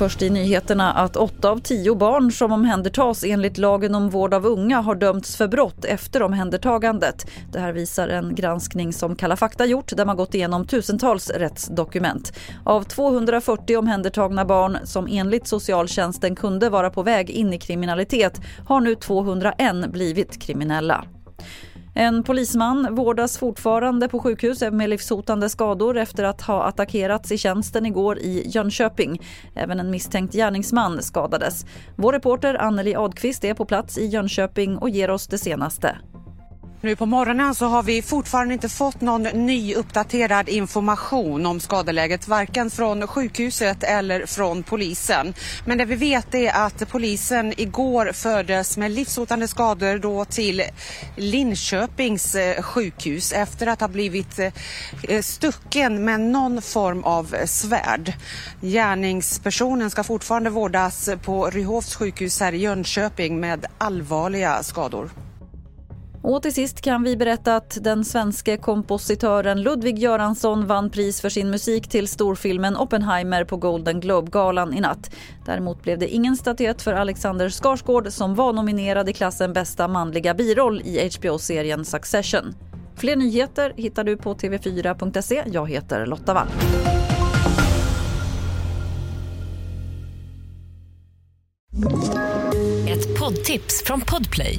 Först i nyheterna att åtta av tio barn som omhändertas enligt lagen om vård av unga har dömts för brott efter omhändertagandet. Det här visar en granskning som Kalla fakta gjort där man gått igenom tusentals rättsdokument. Av 240 omhändertagna barn som enligt socialtjänsten kunde vara på väg in i kriminalitet har nu 201 blivit kriminella. En polisman vårdas fortfarande på sjukhus med livshotande skador efter att ha attackerats i tjänsten igår i Jönköping. Även en misstänkt gärningsman skadades. Vår reporter Anneli Adqvist är på plats i Jönköping och ger oss det senaste. Nu på morgonen så har vi fortfarande inte fått någon ny uppdaterad information om skadeläget varken från sjukhuset eller från polisen. Men det vi vet är att polisen igår fördes med livshotande skador då till Linköpings eh, sjukhus efter att ha blivit eh, eh, stucken med någon form av svärd. Gärningspersonen ska fortfarande vårdas på Ryhovs sjukhus här i Jönköping med allvarliga skador. Och till sist kan vi berätta att den svenske kompositören Ludwig Göransson vann pris för sin musik till storfilmen Oppenheimer på Golden Globe-galan i natt. Däremot blev det ingen statyett för Alexander Skarsgård som var nominerad i klassen bästa manliga biroll i HBO-serien Succession. Fler nyheter hittar du på tv4.se. Jag heter Lotta Wall. Ett poddtips från Podplay.